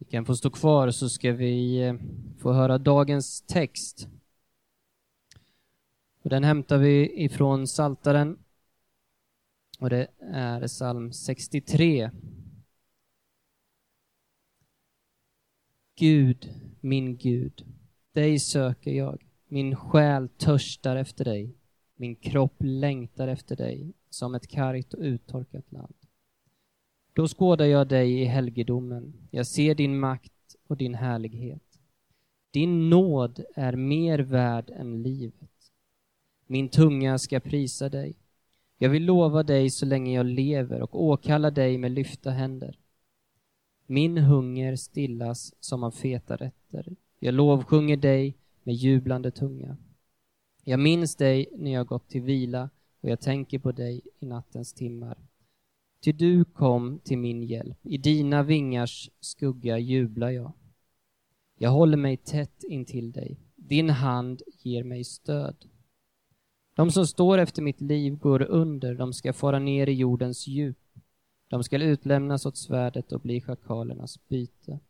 Vi kan få stå kvar så ska vi eh, få höra dagens text. Och den hämtar vi ifrån Saltaren och det är psalm 63. Gud, min Gud, dig söker jag. Min själ törstar efter dig. Min kropp längtar efter dig som ett kargt och uttorkat land. Då skådar jag dig i helgedomen. Jag ser din makt och din härlighet. Din nåd är mer värd än livet. Min tunga ska prisa dig. Jag vill lova dig så länge jag lever och åkalla dig med lyfta händer. Min hunger stillas som av feta rätter. Jag lovsjunger dig med jublande tunga. Jag minns dig när jag gått till vila och jag tänker på dig i nattens timmar. Ty du kom till min hjälp, i dina vingars skugga jublar jag. Jag håller mig tätt intill dig, din hand ger mig stöd. De som står efter mitt liv går under, de ska fara ner i jordens djup. De ska utlämnas åt svärdet och bli schakalernas byte.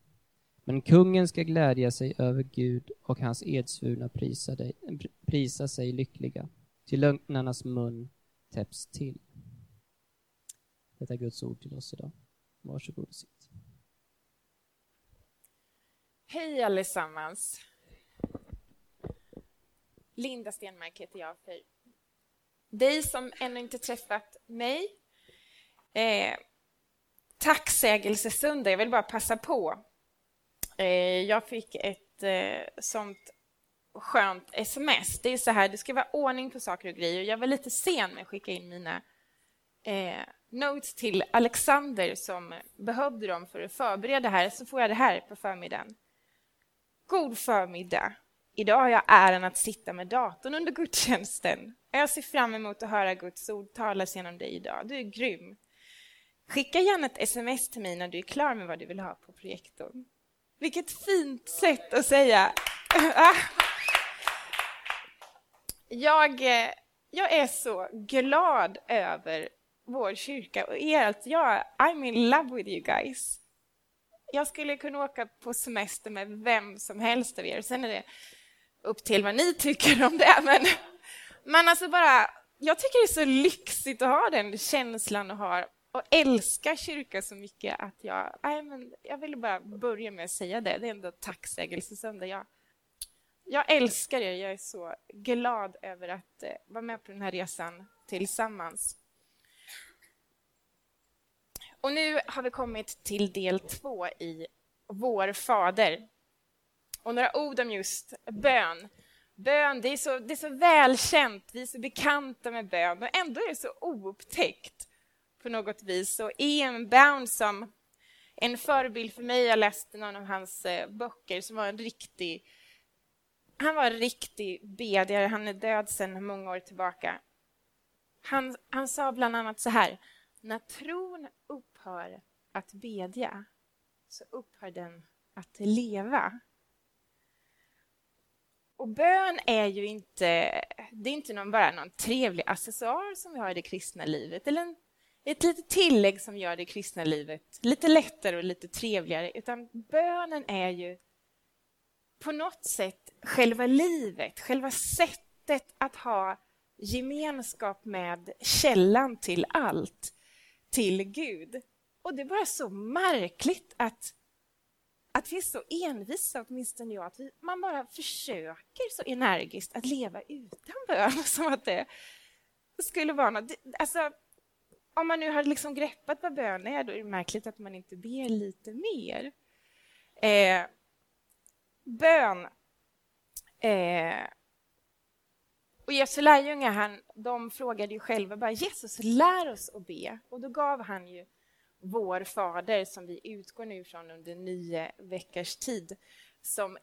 Men kungen ska glädja sig över Gud och hans edsvurna prisa, dig, prisa sig lyckliga, till lögnarnas mun täpps till. Detta är Guds ord till oss idag. Varsågod och sitt. Hej allesammans. Linda Stenmark heter jag för dig som ännu inte träffat mig. Eh, tacksägelsesöndag, jag vill bara passa på. Eh, jag fick ett eh, sånt skönt sms. Det är så här, det ska vara ordning på saker och grejer. Jag var lite sen med att skicka in mina eh, notes till Alexander som behövde dem för att förbereda här, så får jag det här på förmiddagen. God förmiddag. Idag har jag äran att sitta med datorn under gudstjänsten. Jag ser fram emot att höra Guds ord talas genom dig idag. Du är grym. Skicka gärna ett sms till mig när du är klar med vad du vill ha på projektorn. Vilket fint sätt att säga. Ah. Jag, eh, jag är så glad över vår kyrka och er. Alltså jag, I'm in love with you guys. Jag skulle kunna åka på semester med vem som helst av er. Sen är det upp till vad ni tycker om det. Men, men alltså bara, jag tycker det är så lyxigt att ha den känslan och ha och älska kyrka så mycket att jag... Nej, men jag ville bara börja med att säga det. Det är ändå tacksägelsesöndag. Jag, jag älskar er. Jag är så glad över att eh, vara med på den här resan tillsammans. Och nu har vi kommit till del två i Vår Fader. Och några ord om just bön. Bön, det är, så, det är så välkänt, vi är så bekanta med bön och ändå är det så oupptäckt på något vis. Och E.M. Bound som en förebild för mig, jag läste någon av hans eh, böcker som var en riktig han var en riktig bedjare, han är död sedan många år tillbaka. Han, han sa bland annat så här, när tron upphör att bedja så upphör den att leva. Och bön är ju inte, det är inte någon, bara någon trevlig accessoar som vi har i det kristna livet, eller en, ett litet tillägg som gör det kristna livet lite lättare och lite trevligare, utan bönen är ju på något sätt själva livet, själva sättet att ha gemenskap med källan till allt, till Gud. Och det är bara så märkligt att, att vi är så envisa, åtminstone jag, att vi, man bara försöker så energiskt att leva utan bön, alltså, som att det skulle vara något. Alltså, om man nu har liksom greppat vad bön är, då är det märkligt att man inte ber lite mer. Eh, bön eh, och Jesu lärjungar de frågade ju själva bara Jesus, lär oss att be. Och då gav han ju vår Fader, som vi utgår nu från under nio veckors tid, som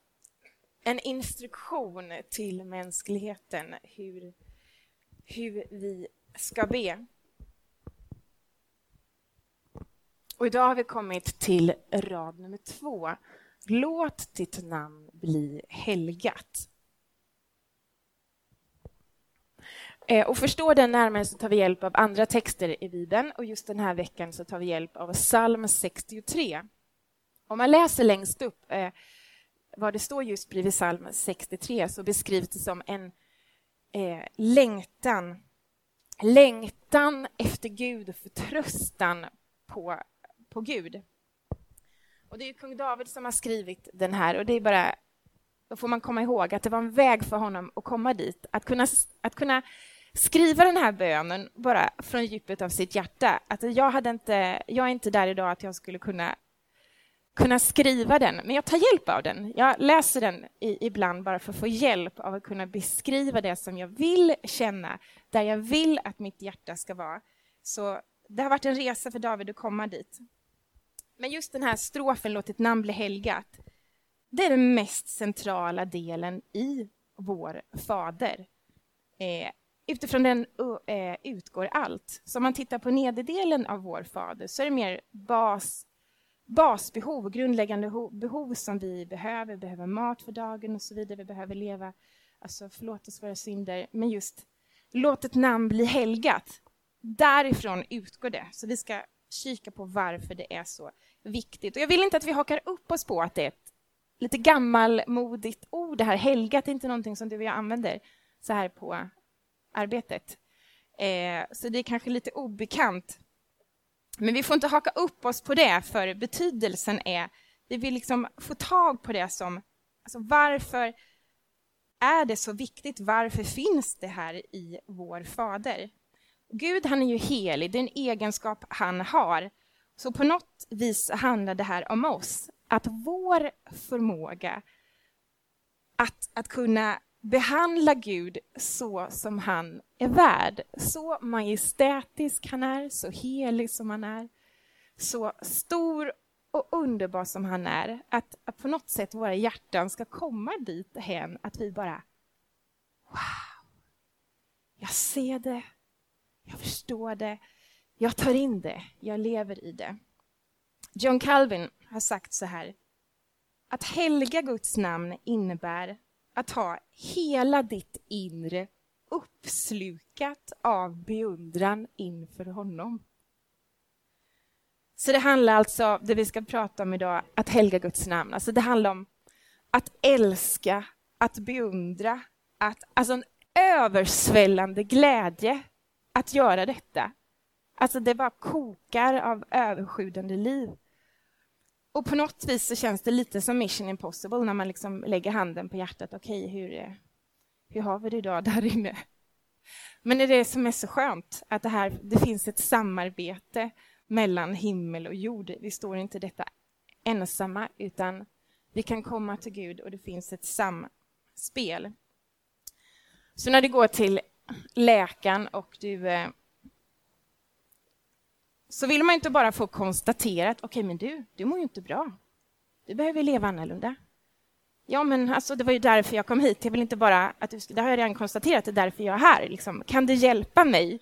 en instruktion till mänskligheten hur, hur vi ska be. Och idag har vi kommit till rad nummer två. Låt ditt namn bli helgat. Eh, Eh, och förstår den närmare så tar vi hjälp av andra texter i Bibeln och just den här veckan så tar vi hjälp av psalm 63. Om man läser längst upp eh, vad det står just bredvid psalm 63 så beskrivs det som en eh, längtan längtan efter Gud och förtröstan på, på Gud. Och Det är kung David som har skrivit den här och det är bara då får man komma ihåg att det var en väg för honom att komma dit. Att kunna, att kunna skriva den här bönen bara från djupet av sitt hjärta. Att jag, hade inte, jag är inte där idag att jag skulle kunna, kunna skriva den, men jag tar hjälp av den. Jag läser den i, ibland bara för att få hjälp av att kunna beskriva det som jag vill känna, där jag vill att mitt hjärta ska vara. Så det har varit en resa för David att komma dit. Men just den här strofen, låt ditt namn bli helgat, det är den mest centrala delen i vår Fader. Eh, utifrån den uh, utgår allt. Så om man tittar på nederdelen av vår Fader så är det mer bas, basbehov, grundläggande behov som vi behöver. Vi behöver mat för dagen och så vidare. Vi behöver leva, alltså förlåt oss våra synder. Men just låt ett namn bli helgat. Därifrån utgår det. Så vi ska kika på varför det är så viktigt. Och jag vill inte att vi hakar upp oss på att det är ett lite gammalmodigt ord. Det här helgat är inte någonting som du och jag använder så här på arbetet. Eh, så det är kanske lite obekant. Men vi får inte haka upp oss på det, för betydelsen är... Vi vill liksom få tag på det som... Alltså varför är det så viktigt? Varför finns det här i vår Fader? Gud han är ju helig, det är en egenskap han har. Så på något vis handlar det här om oss. Att vår förmåga att, att kunna behandla Gud så som han är värd. Så majestätisk han är, så helig som han är, så stor och underbar som han är. Att, att på något sätt våra hjärtan ska komma dit hen att vi bara Wow! Jag ser det, jag förstår det, jag tar in det, jag lever i det. John Calvin har sagt så här. Att helga Guds namn innebär att ha hela ditt inre uppslukat av beundran inför honom. Så det handlar alltså, det vi ska prata om idag, att helga Guds namn. Alltså det handlar om att älska, att beundra, att, alltså en översvällande glädje att göra detta. Alltså det bara kokar av överskjudande liv. Och på något vis så känns det lite som mission impossible när man liksom lägger handen på hjärtat. Okej, okay, hur, eh, hur har vi det idag där inne? Men det är det som är så skönt, att det, här, det finns ett samarbete mellan himmel och jord. Vi står inte detta ensamma, utan vi kan komma till Gud och det finns ett samspel. Så när du går till läkaren och du eh, så vill man inte bara få konstaterat, okej, okay, men du, du mår ju inte bra. Du behöver leva annorlunda. Ja, men alltså, det var ju därför jag kom hit. Jag vill inte bara att du, det har jag redan konstaterat, det är därför jag är här. Liksom. Kan du hjälpa mig?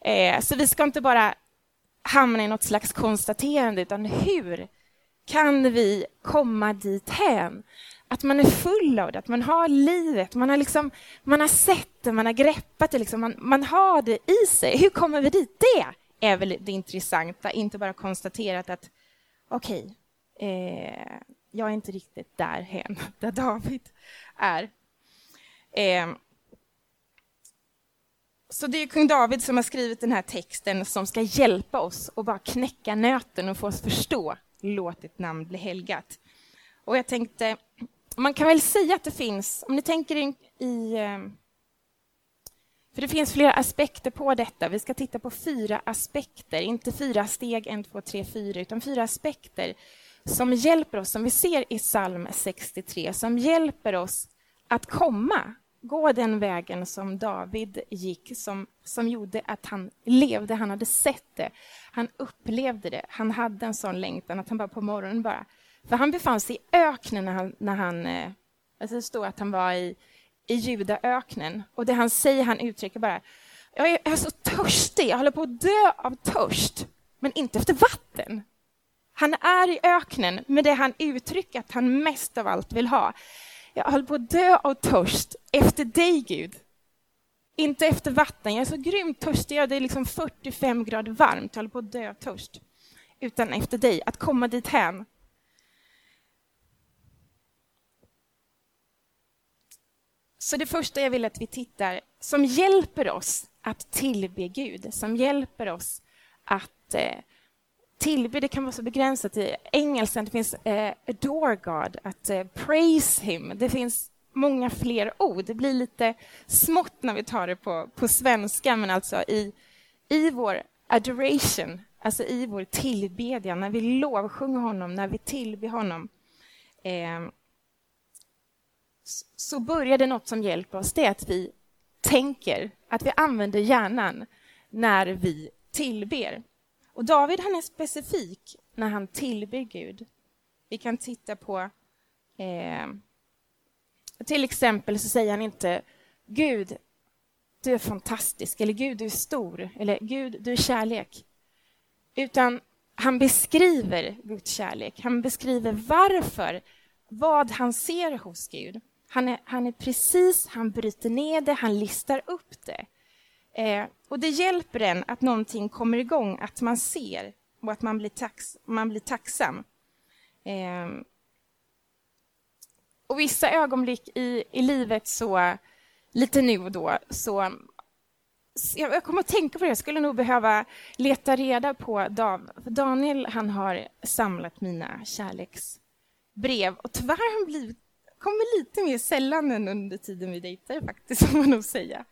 Eh, så vi ska inte bara hamna i något slags konstaterande, utan hur kan vi komma dit hän? Att man är full av det, att man har livet, man har, liksom, man har sett det, man har greppat det, liksom, man, man har det i sig. Hur kommer vi dit? Det är väl det intressanta, inte bara konstaterat att okej, okay, eh, jag är inte riktigt där hem, där David är. Eh, så det är kung David som har skrivit den här texten som ska hjälpa oss att bara knäcka nöten och få oss förstå låt ditt namn bli helgat. Och jag tänkte, man kan väl säga att det finns, om ni tänker i, i eh, för det finns flera aspekter på detta. Vi ska titta på fyra aspekter, inte fyra steg, en, två, tre, fyra, utan fyra aspekter som hjälper oss, som vi ser i psalm 63, som hjälper oss att komma, gå den vägen som David gick, som, som gjorde att han levde, han hade sett det, han upplevde det, han hade en sån längtan att han bara på morgonen bara... För han befann sig i öknen när han... När han eh, alltså det står att han var i i Judaöknen. Och det han säger, han uttrycker bara, jag är, jag är så törstig, jag håller på att dö av törst, men inte efter vatten. Han är i öknen med det han uttrycker att han mest av allt vill ha. Jag håller på att dö av törst efter dig, Gud. Inte efter vatten. Jag är så grymt törstig. Det är liksom 45 grader varmt. Jag håller på att dö av törst. Utan efter dig, att komma dit hem. Så det första jag vill att vi tittar, som hjälper oss att tillbe Gud, som hjälper oss att eh, tillbe, det kan vara så begränsat i engelskan, det finns eh, adore God, att eh, praise him, det finns många fler ord. Det blir lite smått när vi tar det på, på svenska, men alltså i, i vår adoration, alltså i vår tillbedjan, när vi lovsjunger honom, när vi tillber honom, eh, så börjar det något som hjälper oss, det är att vi tänker, att vi använder hjärnan när vi tillber. Och David han är specifik när han tillber Gud. Vi kan titta på... Eh, till exempel så säger han inte Gud, du är fantastisk, eller Gud, du är stor, eller Gud, du är kärlek. Utan han beskriver Guds kärlek. Han beskriver varför, vad han ser hos Gud. Han är, han är precis, han bryter ner det, han listar upp det. Eh, och det hjälper en att någonting kommer igång, att man ser och att man blir, tax, man blir tacksam. Eh, och vissa ögonblick i, i livet så, lite nu och då, så jag kommer att tänka på det, jag skulle nog behöva leta reda på Dav, Daniel, han har samlat mina kärleksbrev och tyvärr har han blivit, kommer lite mer sällan än under tiden vi dejtade faktiskt, får man nog säga.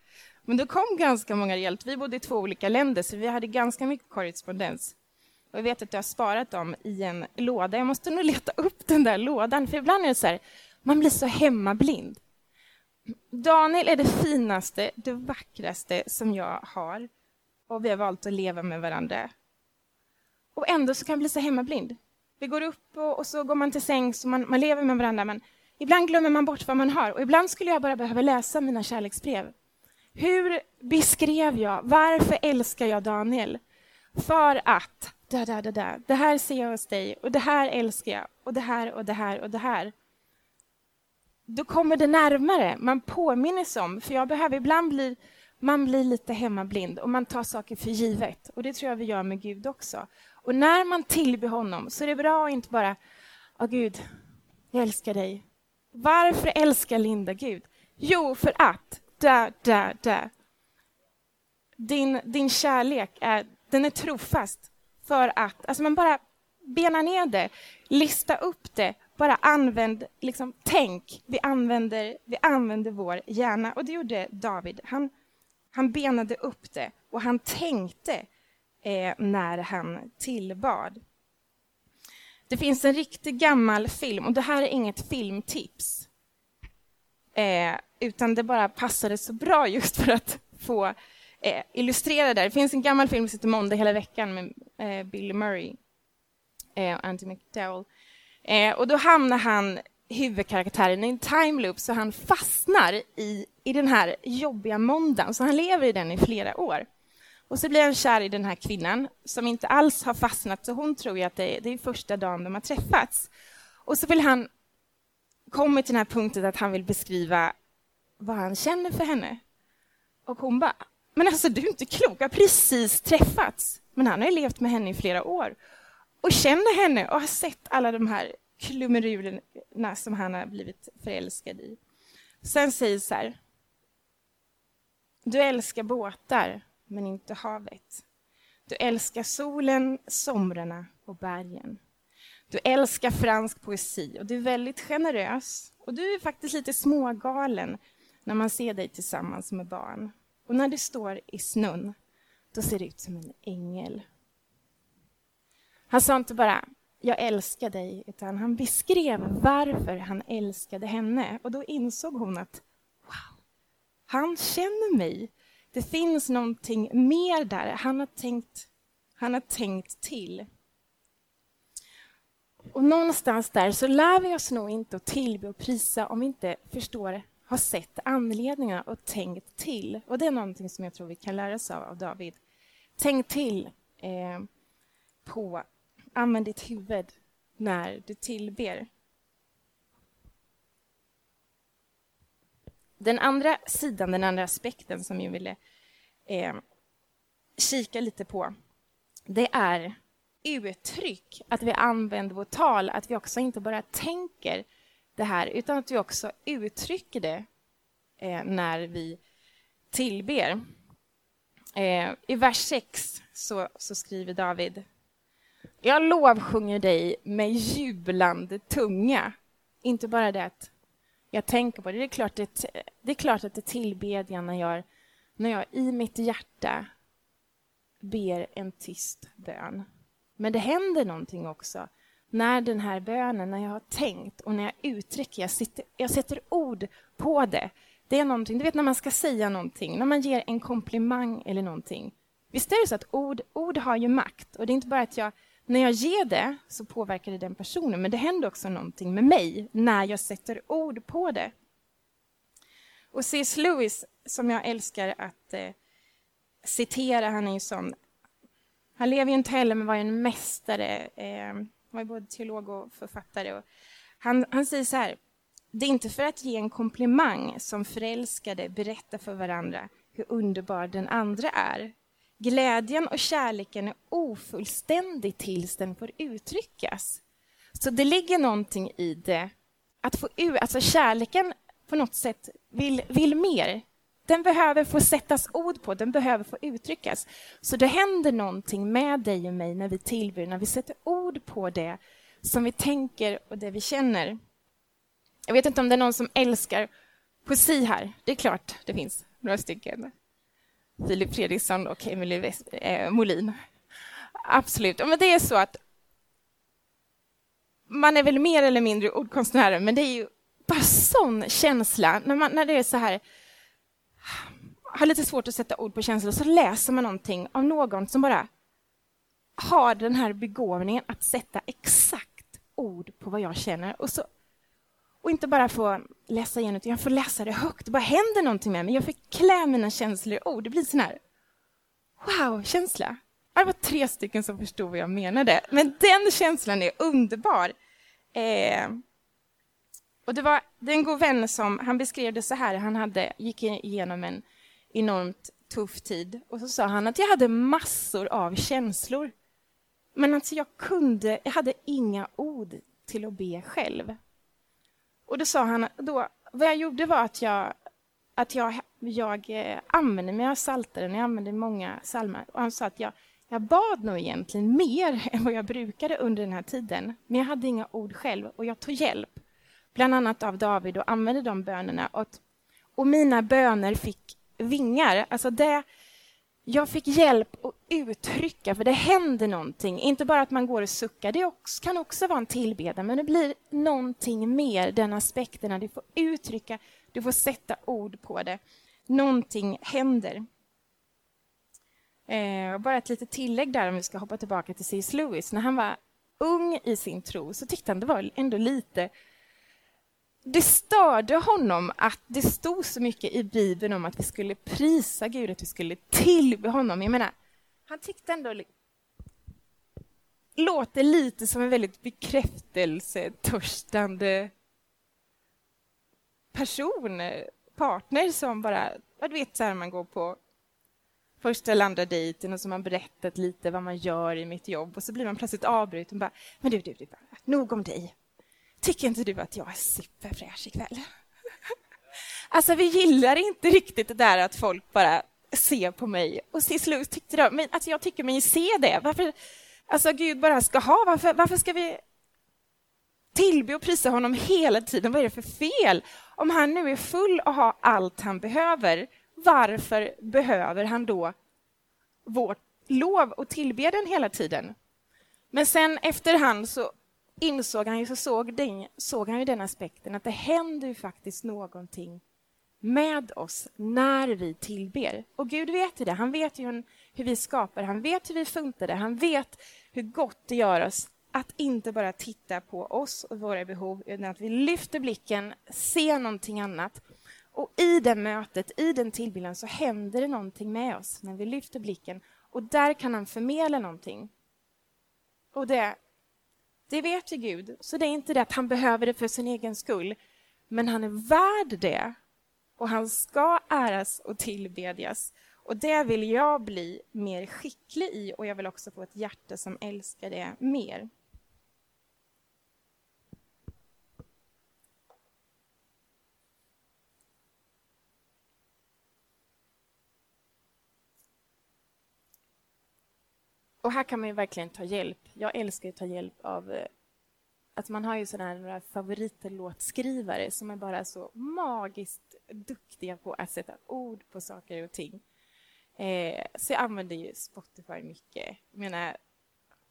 Men det kom ganska många rejält. Vi bodde i två olika länder, så vi hade ganska mycket korrespondens. Och jag vet att jag har sparat dem i en låda. Jag måste nog leta upp den där lådan, för ibland är det så här, man blir så hemmablind. Daniel är det finaste, det vackraste som jag har. Och vi har valt att leva med varandra. Och ändå så kan man bli så hemmablind. Vi går upp och, och så går man till sängs och man, man lever med varandra, men ibland glömmer man bort vad man har. Och ibland skulle jag bara behöva läsa mina kärleksbrev. Hur beskrev jag, varför älskar jag Daniel? För att, da, da, da, da, det här ser jag hos dig och det här älskar jag och det här och det här och det här. Då kommer det närmare, man påminner sig om, för jag behöver ibland bli man blir lite hemmablind och man tar saker för givet. Och Det tror jag vi gör med Gud också. Och när man tillber honom så är det bra att inte bara, oh, Gud, jag älskar dig. Varför älskar Linda Gud? Jo, för att där, där, där. Din, din kärlek är, den är trofast för att, alltså man bara bena ner det, lista upp det, bara använd, liksom tänk. Vi använder, vi använder vår hjärna och det gjorde David. Han, han benade upp det och han tänkte eh, när han tillbad. Det finns en riktigt gammal film, och det här är inget filmtips. Eh, utan det bara passade så bra just för att få eh, illustrera det. Det finns en gammal film som heter Måndag hela veckan med eh, Bill Murray eh, och Andy McDowell. Eh, och då hamnar han, huvudkaraktären, i en time loop så han fastnar i, i den här jobbiga måndagen, så han lever i den i flera år. Och så blir han kär i den här kvinnan som inte alls har fastnat, så hon tror ju att det är, det är första dagen de har träffats. Och så vill han komma till den här punkten att han vill beskriva vad han känner för henne. Och hon bara, men alltså du är inte klok, jag har precis träffats. Men han har ju levt med henne i flera år och känner henne och har sett alla de här klumerurerna som han har blivit förälskad i. Sen säger så här, du älskar båtar, men inte havet. Du älskar solen, somrarna och bergen. Du älskar fransk poesi och du är väldigt generös. Och du är faktiskt lite smågalen när man ser dig tillsammans med barn. Och när du står i snön, då ser du ut som en ängel. Han sa inte bara jag älskar dig, utan han beskrev varför han älskade henne. Och då insåg hon att wow, han känner mig. Det finns någonting mer där. Han har tänkt, han har tänkt till. Och någonstans där så lär vi oss nog inte att tillbe och prisa om vi inte förstår har sett anledningarna och tänkt till. Och Det är någonting som jag tror vi kan lära oss av, av David. Tänk till eh, på, använd ditt huvud när du tillber. Den andra sidan, den andra aspekten som jag ville eh, kika lite på, det är uttryck, att vi använder vårt tal, att vi också inte bara tänker det här, utan att vi också uttrycker det eh, när vi tillber. Eh, I vers 6 så, så skriver David Jag lovsjunger dig med jublande tunga. Inte bara det att jag tänker på det. Det är klart, det, det är klart att det är tillbedjan när jag, när jag i mitt hjärta ber en tyst bön. Men det händer någonting också när den här bönen, när jag har tänkt och när jag uttrycker, jag, sitter, jag sätter ord på det. Det är någonting, du vet när man ska säga någonting, när man ger en komplimang eller någonting. Visst är det så att ord, ord har ju makt och det är inte bara att jag, när jag ger det så påverkar det den personen, men det händer också någonting med mig när jag sätter ord på det. Och C.S. Lewis, som jag älskar att eh, citera, han är ju sån, han lever ju inte heller men var en mästare, eh, var både teolog och författare. Och han, han säger så här, det är inte för att ge en komplimang som förälskade berättar för varandra hur underbar den andra är. Glädjen och kärleken är ofullständig tills den får uttryckas. Så det ligger någonting i det, att få ut, alltså kärleken på något sätt vill, vill mer. Den behöver få sättas ord på, den behöver få uttryckas. Så det händer någonting med dig och mig när vi tillber, när vi sätter ord på det som vi tänker och det vi känner. Jag vet inte om det är någon som älskar poesi här. Det är klart det finns några stycken. Filip Fredriksson och Emily eh, Molin. Absolut. Men det är så att man är väl mer eller mindre ordkonstnärer, men det är ju bara sån känsla när, man, när det är så här har lite svårt att sätta ord på känslor, så läser man någonting av någon som bara har den här begåvningen att sätta exakt ord på vad jag känner. Och, så, och inte bara få läsa igenom, utan jag får läsa det högt. Det bara händer någonting med mig. Jag får klä mina känslor i ord. Det blir sån här wow-känsla. Det var tre stycken som förstod vad jag menade. Men den känslan är underbar. Eh, och det var det en god vän som han beskrev det så här. Han hade, gick igenom en enormt tuff tid. Och så sa han att jag hade massor av känslor. Men alltså jag kunde, jag hade inga ord till att be själv. Och då sa han, då, vad jag gjorde var att jag, att jag, jag eh, använde mig av Psaltaren, jag använde många psalmer. Och han sa att jag, jag bad nog egentligen mer än vad jag brukade under den här tiden. Men jag hade inga ord själv och jag tog hjälp, bland annat av David och använde de bönerna. Och, och mina böner fick vingar. Alltså det, jag fick hjälp att uttrycka, för det händer någonting. Inte bara att man går och suckar, det också, kan också vara en tillbedjan, men det blir någonting mer, den aspekten, när du får uttrycka, du får sätta ord på det. Någonting händer. Eh, bara ett litet tillägg där, om vi ska hoppa tillbaka till C.S. Lewis. När han var ung i sin tro så tyckte han det var ändå lite det störde honom att det stod så mycket i Bibeln om att vi skulle prisa Gud, att vi skulle tillbe honom. Jag menar, han tyckte ändå låter lite som en väldigt bekräftelsetörstande person, partner som bara, du vet så här man går på första eller andra dejten och så har man berättat lite vad man gör i mitt jobb och så blir man plötsligt avbruten och bara, men du, du, du, nog om dig. Tycker inte du att jag är superfräsch ikväll? Alltså, vi gillar inte riktigt det där att folk bara ser på mig. Och till slut tyckte de, men alltså, jag tycker mig se det. Varför, alltså Gud bara ska ha, varför, varför ska vi tillbe och prisa honom hela tiden? Vad är det för fel? Om han nu är full och har allt han behöver, varför behöver han då vårt lov och tillbeden hela tiden? Men sen efterhand så insåg han ju, så såg, den, såg han ju den aspekten att det händer ju faktiskt någonting med oss när vi tillber. Och Gud vet ju det. Han vet ju hur vi skapar, han vet hur vi funkar, han vet hur gott det gör oss att inte bara titta på oss och våra behov, utan att vi lyfter blicken, ser någonting annat. Och i det mötet, i den tillbilden, så händer det någonting med oss när vi lyfter blicken. Och där kan han förmedla någonting. Och det det vet ju Gud, så det är inte det att han behöver det för sin egen skull. Men han är värd det och han ska äras och tillbedjas. Och det vill jag bli mer skicklig i och jag vill också få ett hjärta som älskar det mer. Och här kan man ju verkligen ta hjälp. Jag älskar att ta hjälp av eh, att man har ju sådana här några favoritlåtskrivare som är bara så magiskt duktiga på att sätta ord på saker och ting. Eh, så jag använder ju Spotify mycket. Jag menar,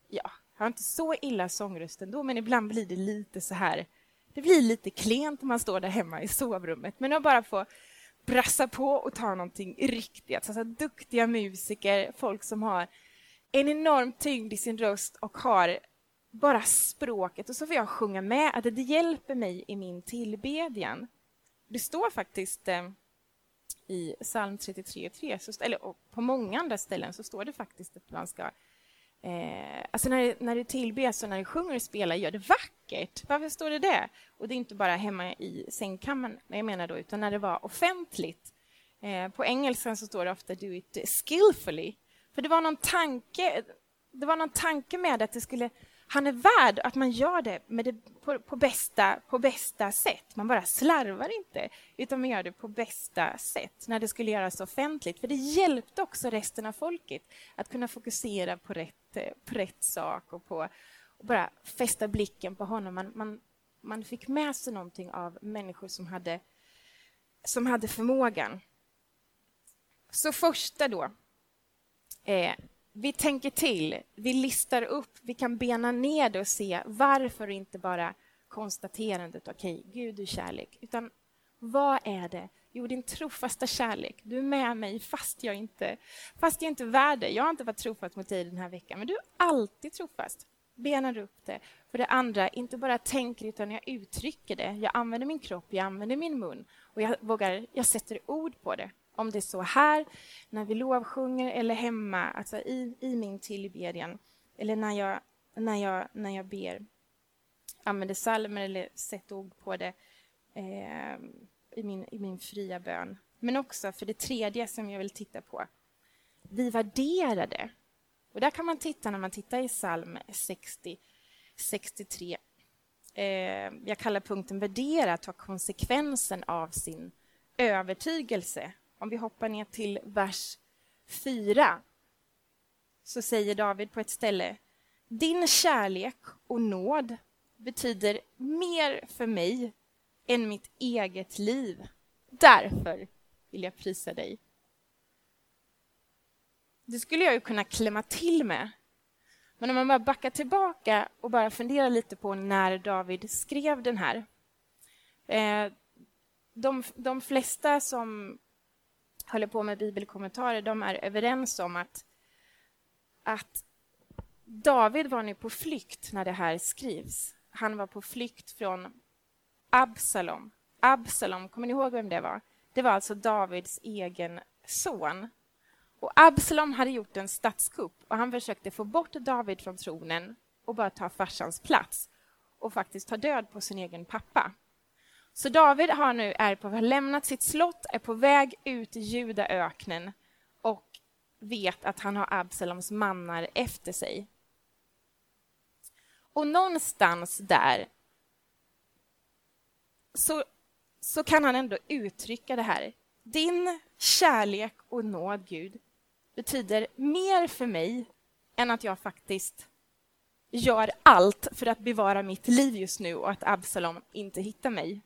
ja, jag har inte så illa sångröst ändå, men ibland blir det lite så här... Det blir lite klent om man står där hemma i sovrummet, men att bara få brassa på och ta någonting riktigt. Alltså, duktiga musiker, folk som har en enorm tyngd i sin röst och har bara språket och så får jag sjunga med, att det hjälper mig i min tillbedjan. Det står faktiskt eh, i psalm 33.3, eller på många andra ställen så står det faktiskt att man ska eh, alltså när, när du tillber, och när du sjunger och spelar, gör det vackert. Varför står det det? Och det är inte bara hemma i sängkammaren, jag menar då, utan när det var offentligt. Eh, på engelska så står det ofta do it skillfully. För det var någon tanke, det var någon tanke med att det skulle han är värd att man gör det, med det på, på, bästa, på bästa sätt. Man bara slarvar inte, utan man gör det på bästa sätt när det skulle göras offentligt. För det hjälpte också resten av folket att kunna fokusera på rätt, på rätt sak och på och bara fästa blicken på honom. Man, man, man fick med sig någonting av människor som hade, som hade förmågan. Så första då, eh, vi tänker till, vi listar upp, vi kan bena ner det och se varför inte bara konstaterandet, okej, okay, Gud är kärlek, utan vad är det? Jo, din trofasta kärlek. Du är med mig fast jag inte, fast jag inte är värd det. Jag har inte varit trofast mot dig den här veckan, men du är alltid trofast. Benar upp det. För det andra, inte bara tänker utan jag uttrycker det. Jag använder min kropp, jag använder min mun och jag vågar, jag sätter ord på det. Om det är så här, när vi lovsjunger eller hemma, alltså i, i min tillbedjan, eller när jag, när jag, när jag ber, använder salmer eller sätter ord på det eh, i, min, i min fria bön. Men också för det tredje som jag vill titta på. Vi värderar det. Och där kan man titta när man tittar i psalm 60, 63. Eh, jag kallar punkten värdera, ta konsekvensen av sin övertygelse om vi hoppar ner till vers 4 så säger David på ett ställe Din kärlek och nåd betyder mer för mig än mitt eget liv. Därför vill jag prisa dig. Det skulle jag ju kunna klämma till med. Men om man bara backar tillbaka och bara funderar lite på när David skrev den här. Eh, de, de flesta som håller på med bibelkommentarer, de är överens om att, att David var nu på flykt när det här skrivs. Han var på flykt från Absalom. Absalom, kommer ni ihåg vem det var? Det var alltså Davids egen son. Och Absalom hade gjort en statskupp och han försökte få bort David från tronen och bara ta farsans plats och faktiskt ta död på sin egen pappa. Så David har nu är på, har lämnat sitt slott, är på väg ut i Judaöknen och vet att han har Absaloms mannar efter sig. Och någonstans där så, så kan han ändå uttrycka det här. Din kärlek och nåd, Gud, betyder mer för mig än att jag faktiskt gör allt för att bevara mitt liv just nu och att Absalom inte hittar mig.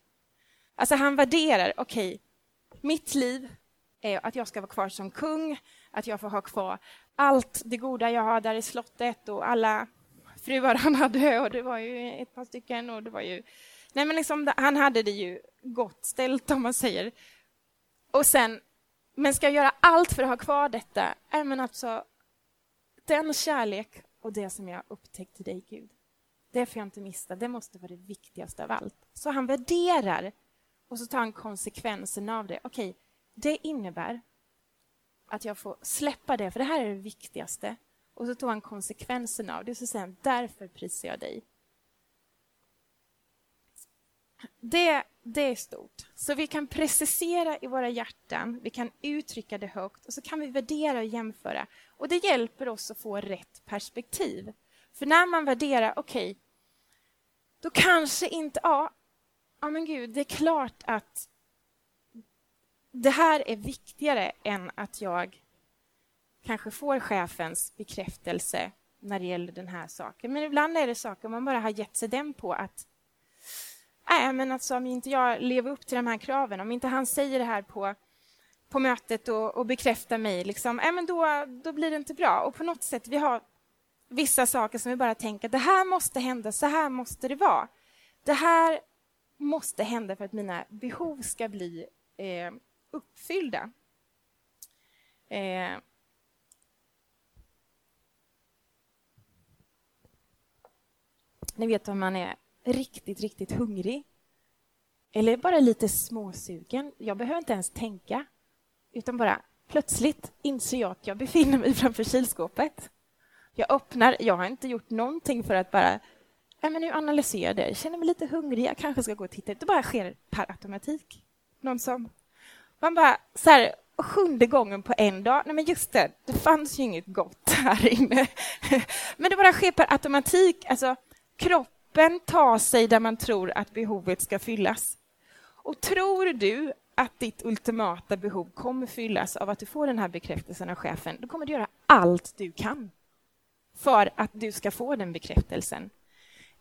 Alltså han värderar, okej, okay, mitt liv är att jag ska vara kvar som kung, att jag får ha kvar allt det goda jag har där i slottet och alla fruar han hade och det var ju ett par stycken och det var ju... Nej men liksom, han hade det ju gott ställt om man säger. Och sen, men ska jag göra allt för att ha kvar detta? Nej men alltså, den kärlek och det som jag upptäckte i dig, Gud, det får jag inte missa. Det måste vara det viktigaste av allt. Så han värderar och så tar han konsekvensen av det. Okej, det innebär att jag får släppa det, för det här är det viktigaste. Och så tar han konsekvensen av det, och så säger han därför prisar jag dig. Det, det är stort. Så vi kan precisera i våra hjärtan, vi kan uttrycka det högt och så kan vi värdera och jämföra. Och det hjälper oss att få rätt perspektiv. För när man värderar, okej, okay, då kanske inte, ja, ja men gud, det är klart att det här är viktigare än att jag kanske får chefens bekräftelse när det gäller den här saken. Men ibland är det saker man bara har gett sig den på att Nej, men alltså om inte jag lever upp till de här kraven, om inte han säger det här på, på mötet och, och bekräftar mig, liksom, nej, men då, då blir det inte bra. Och på något sätt, vi har vissa saker som vi bara tänker, det här måste hända, så här måste det vara. Det här måste hända för att mina behov ska bli eh, uppfyllda. Eh, ni vet om man är riktigt, riktigt hungrig eller bara lite småsugen. Jag behöver inte ens tänka, utan bara plötsligt inser jag att jag befinner mig framför kylskåpet. Jag öppnar, jag har inte gjort någonting för att bara Nej, men nu analyserar jag det. Jag känner mig lite hungrig, jag kanske ska gå och titta. Det bara sker per automatik. Någon som... Man bara, så här, sjunde gången på en dag. Nej, men just det, det fanns ju inget gott här inne. Men det bara sker per automatik. Alltså, kroppen tar sig där man tror att behovet ska fyllas. Och tror du att ditt ultimata behov kommer fyllas av att du får den här bekräftelsen av chefen, då kommer du göra allt du kan för att du ska få den bekräftelsen.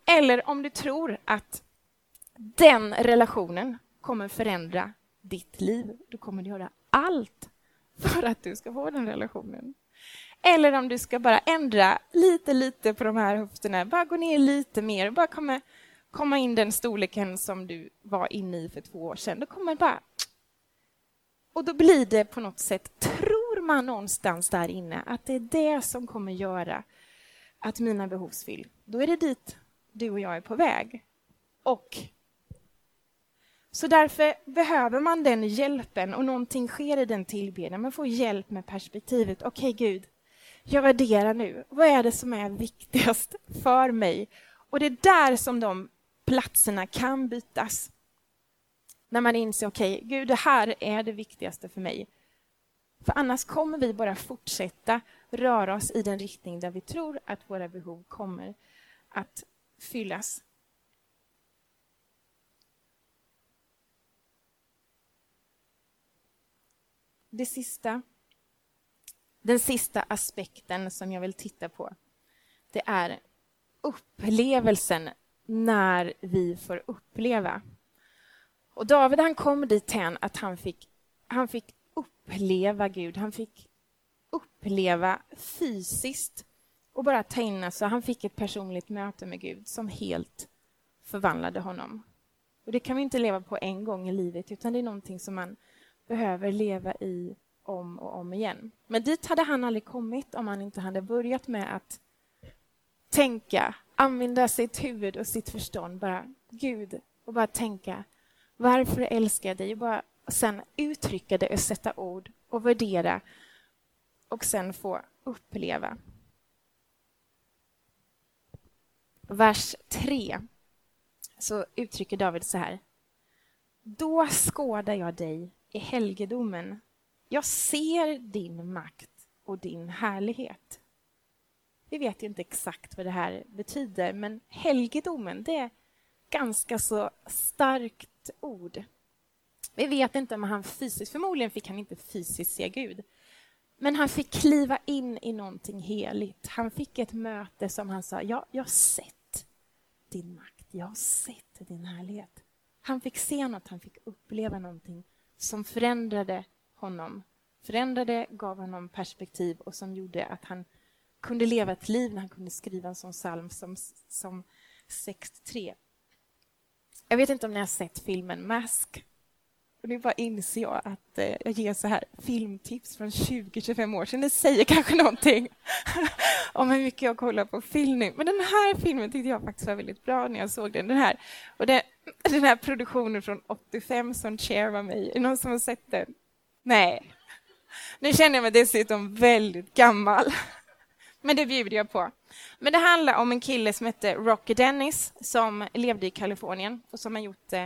Eller om du tror att den relationen kommer förändra ditt liv, då kommer du göra allt för att du ska få den relationen. Eller om du ska bara ändra lite, lite på de här höfterna, bara gå ner lite mer, bara komma, komma in den storleken som du var inne i för två år sedan. Då kommer bara... Och då blir det på något sätt, tror man någonstans där inne, att det är det som kommer göra att mina behov fylls. Då är det dit du och jag är på väg. Och så därför behöver man den hjälpen och någonting sker i den tillbedjan. Man får hjälp med perspektivet. Okej, okay, Gud, jag värderar nu. Vad är det som är viktigast för mig? Och det är där som de platserna kan bytas. När man inser, okej, okay, Gud, det här är det viktigaste för mig. För annars kommer vi bara fortsätta röra oss i den riktning där vi tror att våra behov kommer att fyllas. Det sista, den sista aspekten som jag vill titta på, det är upplevelsen när vi får uppleva. Och David han kom dithän att han fick, han fick uppleva Gud. Han fick uppleva fysiskt och bara ta in, alltså, han fick ett personligt möte med Gud som helt förvandlade honom. Och Det kan vi inte leva på en gång i livet, utan det är någonting som man behöver leva i om och om igen. Men dit hade han aldrig kommit om han inte hade börjat med att tänka, använda sitt huvud och sitt förstånd, bara Gud, och bara tänka varför älskar jag dig? Och bara sen uttrycka det och sätta ord och värdera och sen få uppleva vers 3 så uttrycker David så här. Då skådar jag dig i helgedomen. Jag ser din makt och din härlighet. Vi vet ju inte exakt vad det här betyder, men helgedomen, det är ganska så starkt ord. Vi vet inte om han fysiskt, förmodligen fick han inte fysiskt se Gud, men han fick kliva in i någonting heligt. Han fick ett möte som han sa, ja, jag har sett din makt. Jag har sett din härlighet. Han fick se något, han fick uppleva någonting som förändrade honom. Förändrade, gav honom perspektiv och som gjorde att han kunde leva ett liv när han kunde skriva en sån psalm som, som 63. Jag vet inte om ni har sett filmen Mask och nu bara inser jag att eh, jag ger så här filmtips från 20-25 år sedan. Det säger kanske någonting om hur mycket jag kollar på film nu. Men den här filmen tyckte jag faktiskt var väldigt bra när jag såg den. Den här, och det, den här produktionen från 85 som Cher var med i. Är det någon som har sett den? Nej. Nu känner jag mig dessutom väldigt gammal. Men det bjuder jag på. Men det handlar om en kille som hette Rocky Dennis som levde i Kalifornien och som har gjort eh,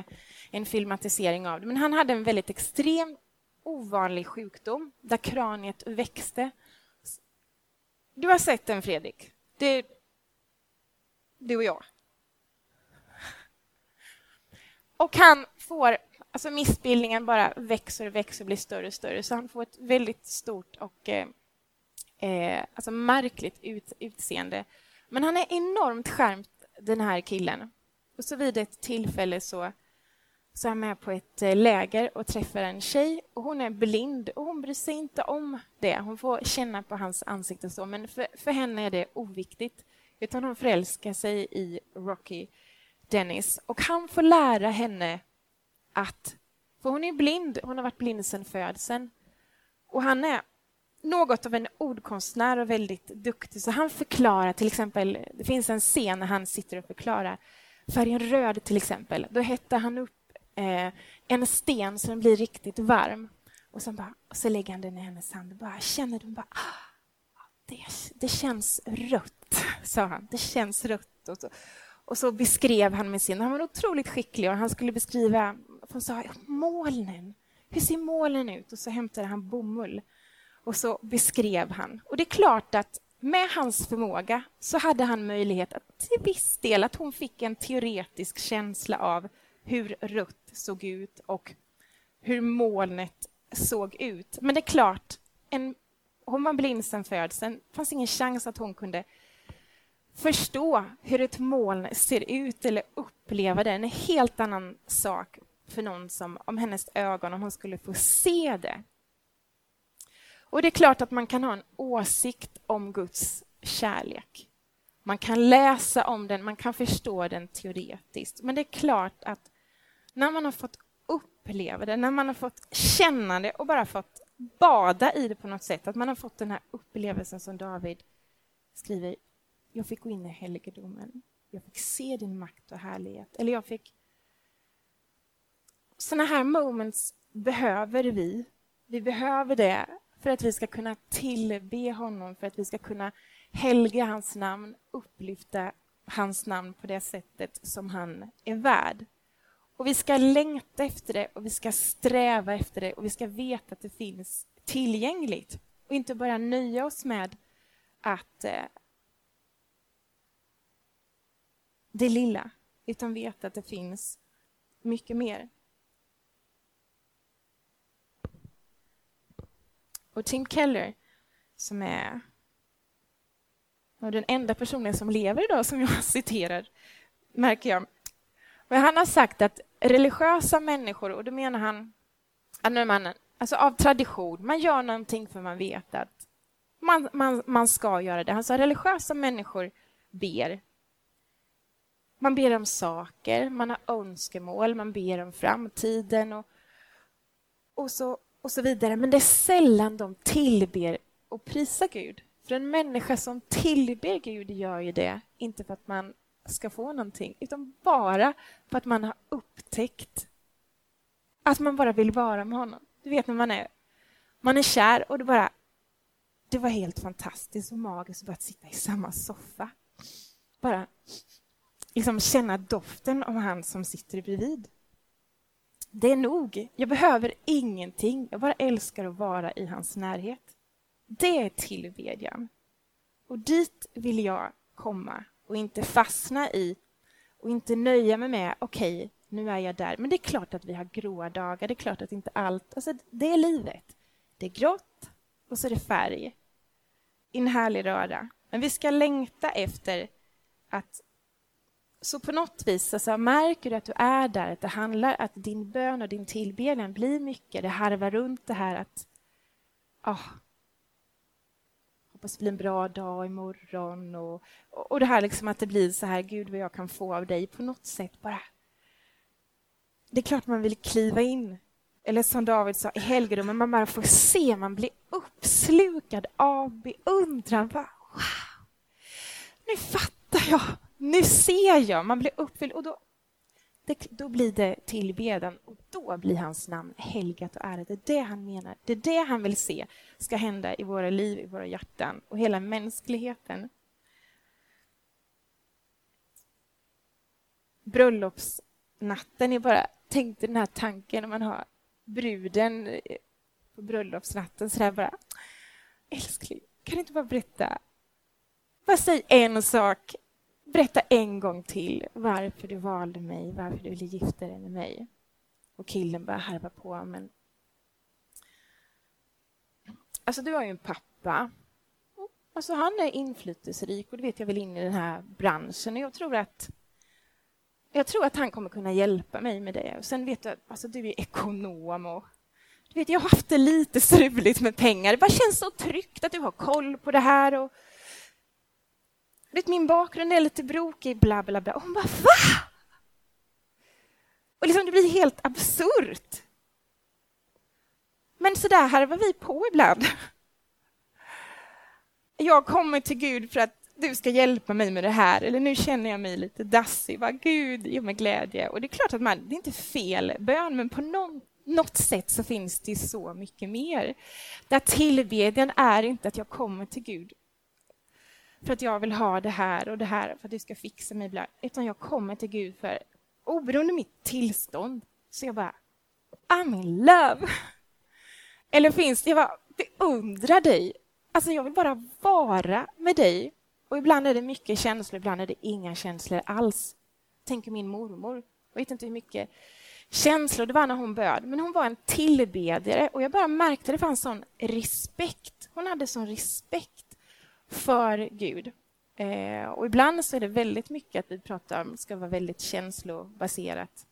en filmatisering av det. Men han hade en väldigt extrem, ovanlig sjukdom där kraniet växte. Du har sett den, Fredrik? Det, du och jag. Och han får, alltså missbildningen bara växer och växer och blir större och större, så han får ett väldigt stort och eh, eh alltså märkligt ut, utseende. Men han är enormt skärmt, den här killen. Och så vid ett tillfälle så, så är han med på ett eh, läger och träffar en tjej och hon är blind och hon bryr sig inte om det. Hon får känna på hans ansikte så, men för, för henne är det oviktigt. Utan hon förälskar sig i Rocky Dennis och han får lära henne att... För hon är blind, hon har varit blind sedan födseln. Och han är något av en ordkonstnär och väldigt duktig. Så han förklarar till exempel, det finns en scen när han sitter och förklarar färgen röd till exempel. Då hettar han upp eh, en sten så den blir riktigt varm. Och, sen bara, och så lägger han den i hennes hand och bara känner du bara ah, det, det känns rött, sa han. Det känns rött. Och så, och så beskrev han med sin... Han var otroligt skicklig och han skulle beskriva... Han sa molnen. Hur ser molnen ut? Och så hämtade han bomull och så beskrev han. Och det är klart att med hans förmåga så hade han möjlighet att till viss del att hon fick en teoretisk känsla av hur rött såg ut och hur molnet såg ut. Men det är klart, en, hon var blind sedan födseln. Det fanns ingen chans att hon kunde förstå hur ett moln ser ut eller uppleva det. En helt annan sak för någon som om hennes ögon, om hon skulle få se det. Och det är klart att man kan ha en åsikt om Guds kärlek. Man kan läsa om den, man kan förstå den teoretiskt. Men det är klart att när man har fått uppleva det, när man har fått känna det och bara fått bada i det på något sätt, att man har fått den här upplevelsen som David skriver. Jag fick gå in i helgedomen. Jag fick se din makt och härlighet. Eller jag fick... Såna här moments behöver vi. Vi behöver det för att vi ska kunna tillbe honom, för att vi ska kunna helga hans namn, upplyfta hans namn på det sättet som han är värd. Och vi ska längta efter det och vi ska sträva efter det och vi ska veta att det finns tillgängligt och inte bara nöja oss med att eh, det lilla, utan veta att det finns mycket mer. Och Tim Keller, som är den enda personen som lever idag som jag citerar, märker jag. Men han har sagt att religiösa människor, och då menar han alltså av tradition, man gör någonting för man vet att man, man, man ska göra det. Han sa religiösa människor ber. Man ber om saker, man har önskemål, man ber om framtiden och, och så och så vidare. Men det är sällan de tillber och prisar Gud. För en människa som tillber Gud gör ju det, inte för att man ska få någonting, utan bara för att man har upptäckt att man bara vill vara med honom. Du vet när man är, man är kär och det bara... Det var helt fantastiskt och magiskt att sitta i samma soffa. Bara liksom känna doften av han som sitter bredvid det är nog. Jag behöver ingenting. Jag bara älskar att vara i hans närhet. Det är tillbedjan. Och dit vill jag komma och inte fastna i och inte nöja mig med okej, okay, nu är jag där. Men det är klart att vi har gråa dagar. Det är klart att inte allt... Alltså, det är livet. Det är grått och så är det färg. I en härlig röra. Men vi ska längta efter att så på något vis alltså, märker du att du är där, att det handlar att din bön och din tillbedjan blir mycket. Det harvar runt det här att oh, hoppas det blir en bra dag imorgon och, och det här liksom att det blir så här, Gud vad jag kan få av dig på något sätt bara. Det är klart man vill kliva in, eller som David sa, i helgedomen, man bara får se, man blir uppslukad av beundran. Bara, wow, nu fattar jag nu ser jag, man blir uppfylld och då, det, då blir det tillbedjan och då blir hans namn helgat och ärat. Det är det han menar. Det är det han vill se ska hända i våra liv, i våra hjärtan och hela mänskligheten. Bröllopsnatten är bara, tänk dig den här tanken när man har bruden på bröllopsnatten så där bara, älskling, kan du inte bara berätta, bara säg en sak Berätta en gång till varför du valde mig, varför du ville gifta dig med mig. Och killen börjar harva på, men... Alltså, du har ju en pappa. Alltså han är inflytelserik och det vet jag väl in i den här branschen. Jag tror att jag tror att han kommer kunna hjälpa mig med det. Och sen vet du, alltså du är ekonom och du vet, jag har haft det lite struligt med pengar. Det bara känns så tryggt att du har koll på det här. Och, vet, min bakgrund är lite brokig, bla bla bla. Och hon bara, va? Och liksom, det blir helt absurt. Men så där harvar vi på ibland. Jag kommer till Gud för att du ska hjälpa mig med det här, eller nu känner jag mig lite dassig, va? Gud ge mig glädje. Och det är klart att man, det är inte fel bön, men på någon, något sätt så finns det så mycket mer. Där tillbedjan är inte att jag kommer till Gud för att jag vill ha det här och det här för att du ska fixa mig, utan jag kommer till Gud för oberoende mitt tillstånd, så jag bara I'm in love. Eller finns det, jag bara beundrar dig. Alltså jag vill bara vara med dig. Och ibland är det mycket känslor, ibland är det inga känslor alls. Tänker min mormor. Jag vet inte hur mycket känslor det var när hon böd, men hon var en tillbedjare och jag bara märkte att det fanns sån respekt. Hon hade sån respekt för Gud. Eh, och ibland så är det väldigt mycket att vi pratar om ska vara väldigt känslobaserat.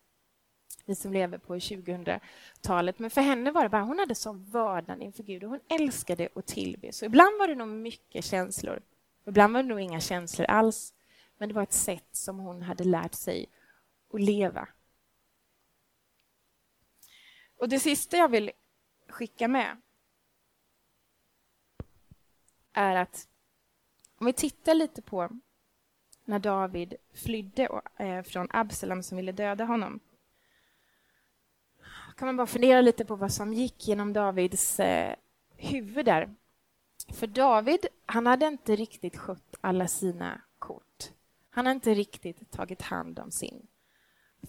Vi som lever på 2000-talet. Men för henne var det bara, hon hade sån vördnad inför Gud och hon älskade att tillbe. Så ibland var det nog mycket känslor. Ibland var det nog inga känslor alls. Men det var ett sätt som hon hade lärt sig att leva. Och det sista jag vill skicka med är att om vi tittar lite på när David flydde eh, från Absalom som ville döda honom kan man bara fundera lite på vad som gick genom Davids eh, huvud där. För David, han hade inte riktigt skött alla sina kort. Han hade inte riktigt tagit hand om sin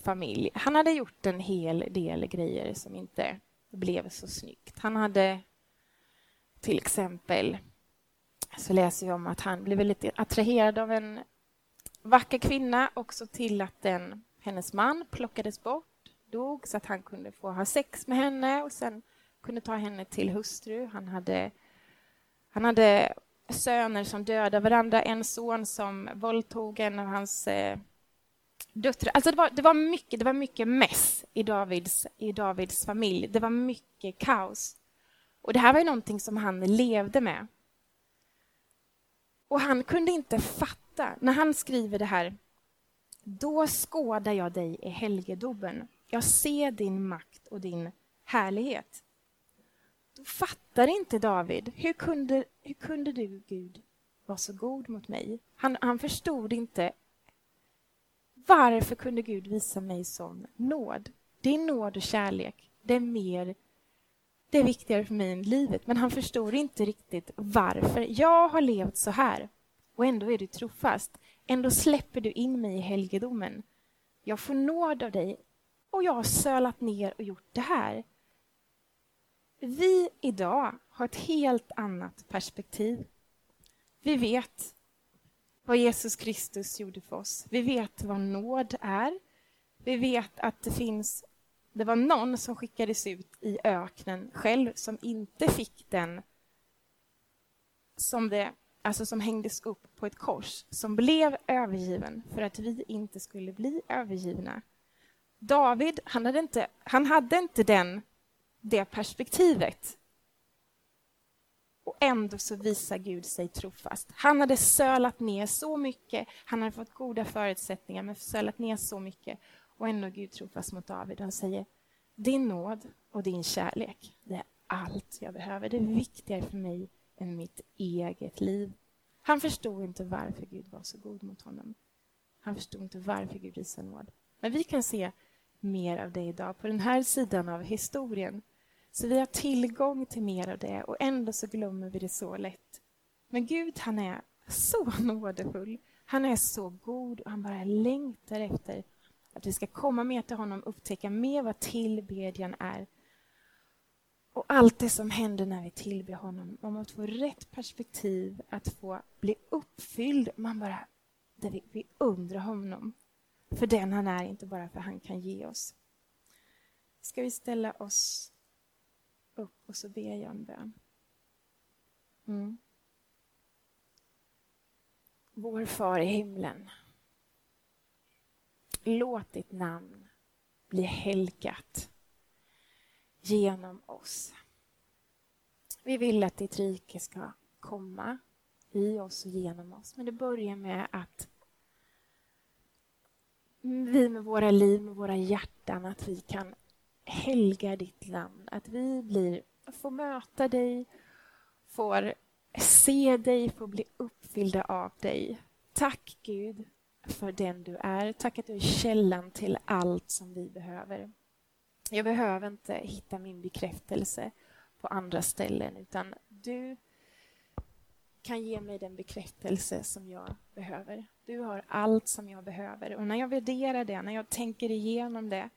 familj. Han hade gjort en hel del grejer som inte blev så snyggt. Han hade till exempel så läser vi om att han blev väldigt attraherad av en vacker kvinna och så till att den, hennes man plockades bort, dog så att han kunde få ha sex med henne och sen kunde ta henne till hustru. Han hade, han hade söner som dödade varandra, en son som våldtog en av hans eh, döttrar. Alltså det var, det, var mycket, det var mycket mess i Davids, i Davids familj. Det var mycket kaos. Och det här var ju någonting som han levde med. Och han kunde inte fatta, när han skriver det här, då skådar jag dig i helgedomen. Jag ser din makt och din härlighet. Då fattar inte David, hur kunde, hur kunde du, Gud, vara så god mot mig? Han, han förstod inte varför kunde Gud visa mig sån nåd? Din nåd och kärlek, det är mer det är viktigare för mig än livet. Men han förstod inte riktigt varför. Jag har levt så här och ändå är du trofast. Ändå släpper du in mig i helgedomen. Jag får nåd av dig och jag har sölat ner och gjort det här. Vi idag har ett helt annat perspektiv. Vi vet vad Jesus Kristus gjorde för oss. Vi vet vad nåd är. Vi vet att det finns det var någon som skickades ut i öknen själv som inte fick den som, det, alltså som hängdes upp på ett kors, som blev övergiven för att vi inte skulle bli övergivna. David, han hade inte, han hade inte den, det perspektivet. Och ändå så visar Gud sig trofast. Han hade sölat ner så mycket, han hade fått goda förutsättningar men sölat ner så mycket och ändå Gud trofast mot David. Han säger, din nåd och din kärlek, det är allt jag behöver. Det är viktigare för mig än mitt eget liv. Han förstod inte varför Gud var så god mot honom. Han förstod inte varför Gud visade nåd. Men vi kan se mer av det idag på den här sidan av historien. Så vi har tillgång till mer av det och ändå så glömmer vi det så lätt. Men Gud, han är så nådefull. Han är så god och han bara längtar efter att vi ska komma mer till honom, upptäcka mer vad tillbedjan är. Och allt det som händer när vi tillber honom, om att få rätt perspektiv, att få bli uppfylld. Man bara, där vi, vi undrar honom för den han är, inte bara för han kan ge oss. Ska vi ställa oss upp och så ber jag en bön. Mm. Vår far i himlen. Låt ditt namn bli helgat genom oss. Vi vill att ditt rike ska komma i oss och genom oss. Men det börjar med att vi med våra liv, med våra hjärtan, att vi kan helga ditt namn. Att vi blir, får möta dig, får se dig, får bli uppfyllda av dig. Tack Gud för den du är. Tack att du är källan till allt som vi behöver. Jag behöver inte hitta min bekräftelse på andra ställen utan du kan ge mig den bekräftelse som jag behöver. Du har allt som jag behöver och när jag värderar det, när jag tänker igenom det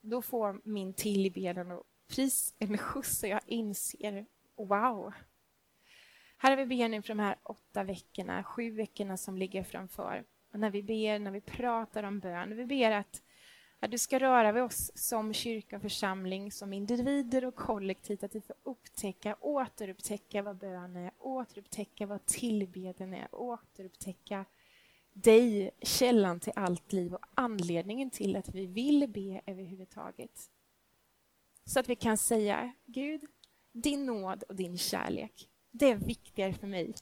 då får min tillbedjan och pris en skjuts och jag inser wow. Här vi ber nu för de här åtta veckorna, sju veckorna som ligger framför. Och när vi ber, när vi pratar om bön, vi ber att, att du ska röra vid oss som kyrka och församling, som individer och kollektivt, att vi får upptäcka, återupptäcka vad bön är, återupptäcka vad tillbedjan är, återupptäcka dig, källan till allt liv och anledningen till att vi vill be överhuvudtaget. Så att vi kan säga, Gud, din nåd och din kärlek, det är viktigare för mig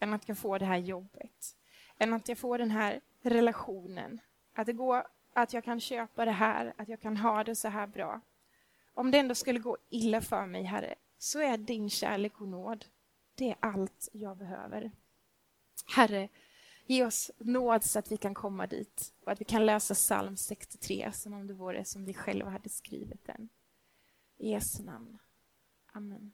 än att jag får det här jobbet, än att jag får den här relationen, att det går att jag kan köpa det här, att jag kan ha det så här bra. Om det ändå skulle gå illa för mig, Herre, så är din kärlek och nåd, det är allt jag behöver. Herre, Ge oss nåd så att vi kan komma dit och att vi kan läsa psalm 63 som om det vore som vi själva hade skrivit den. I Jesu namn. Amen.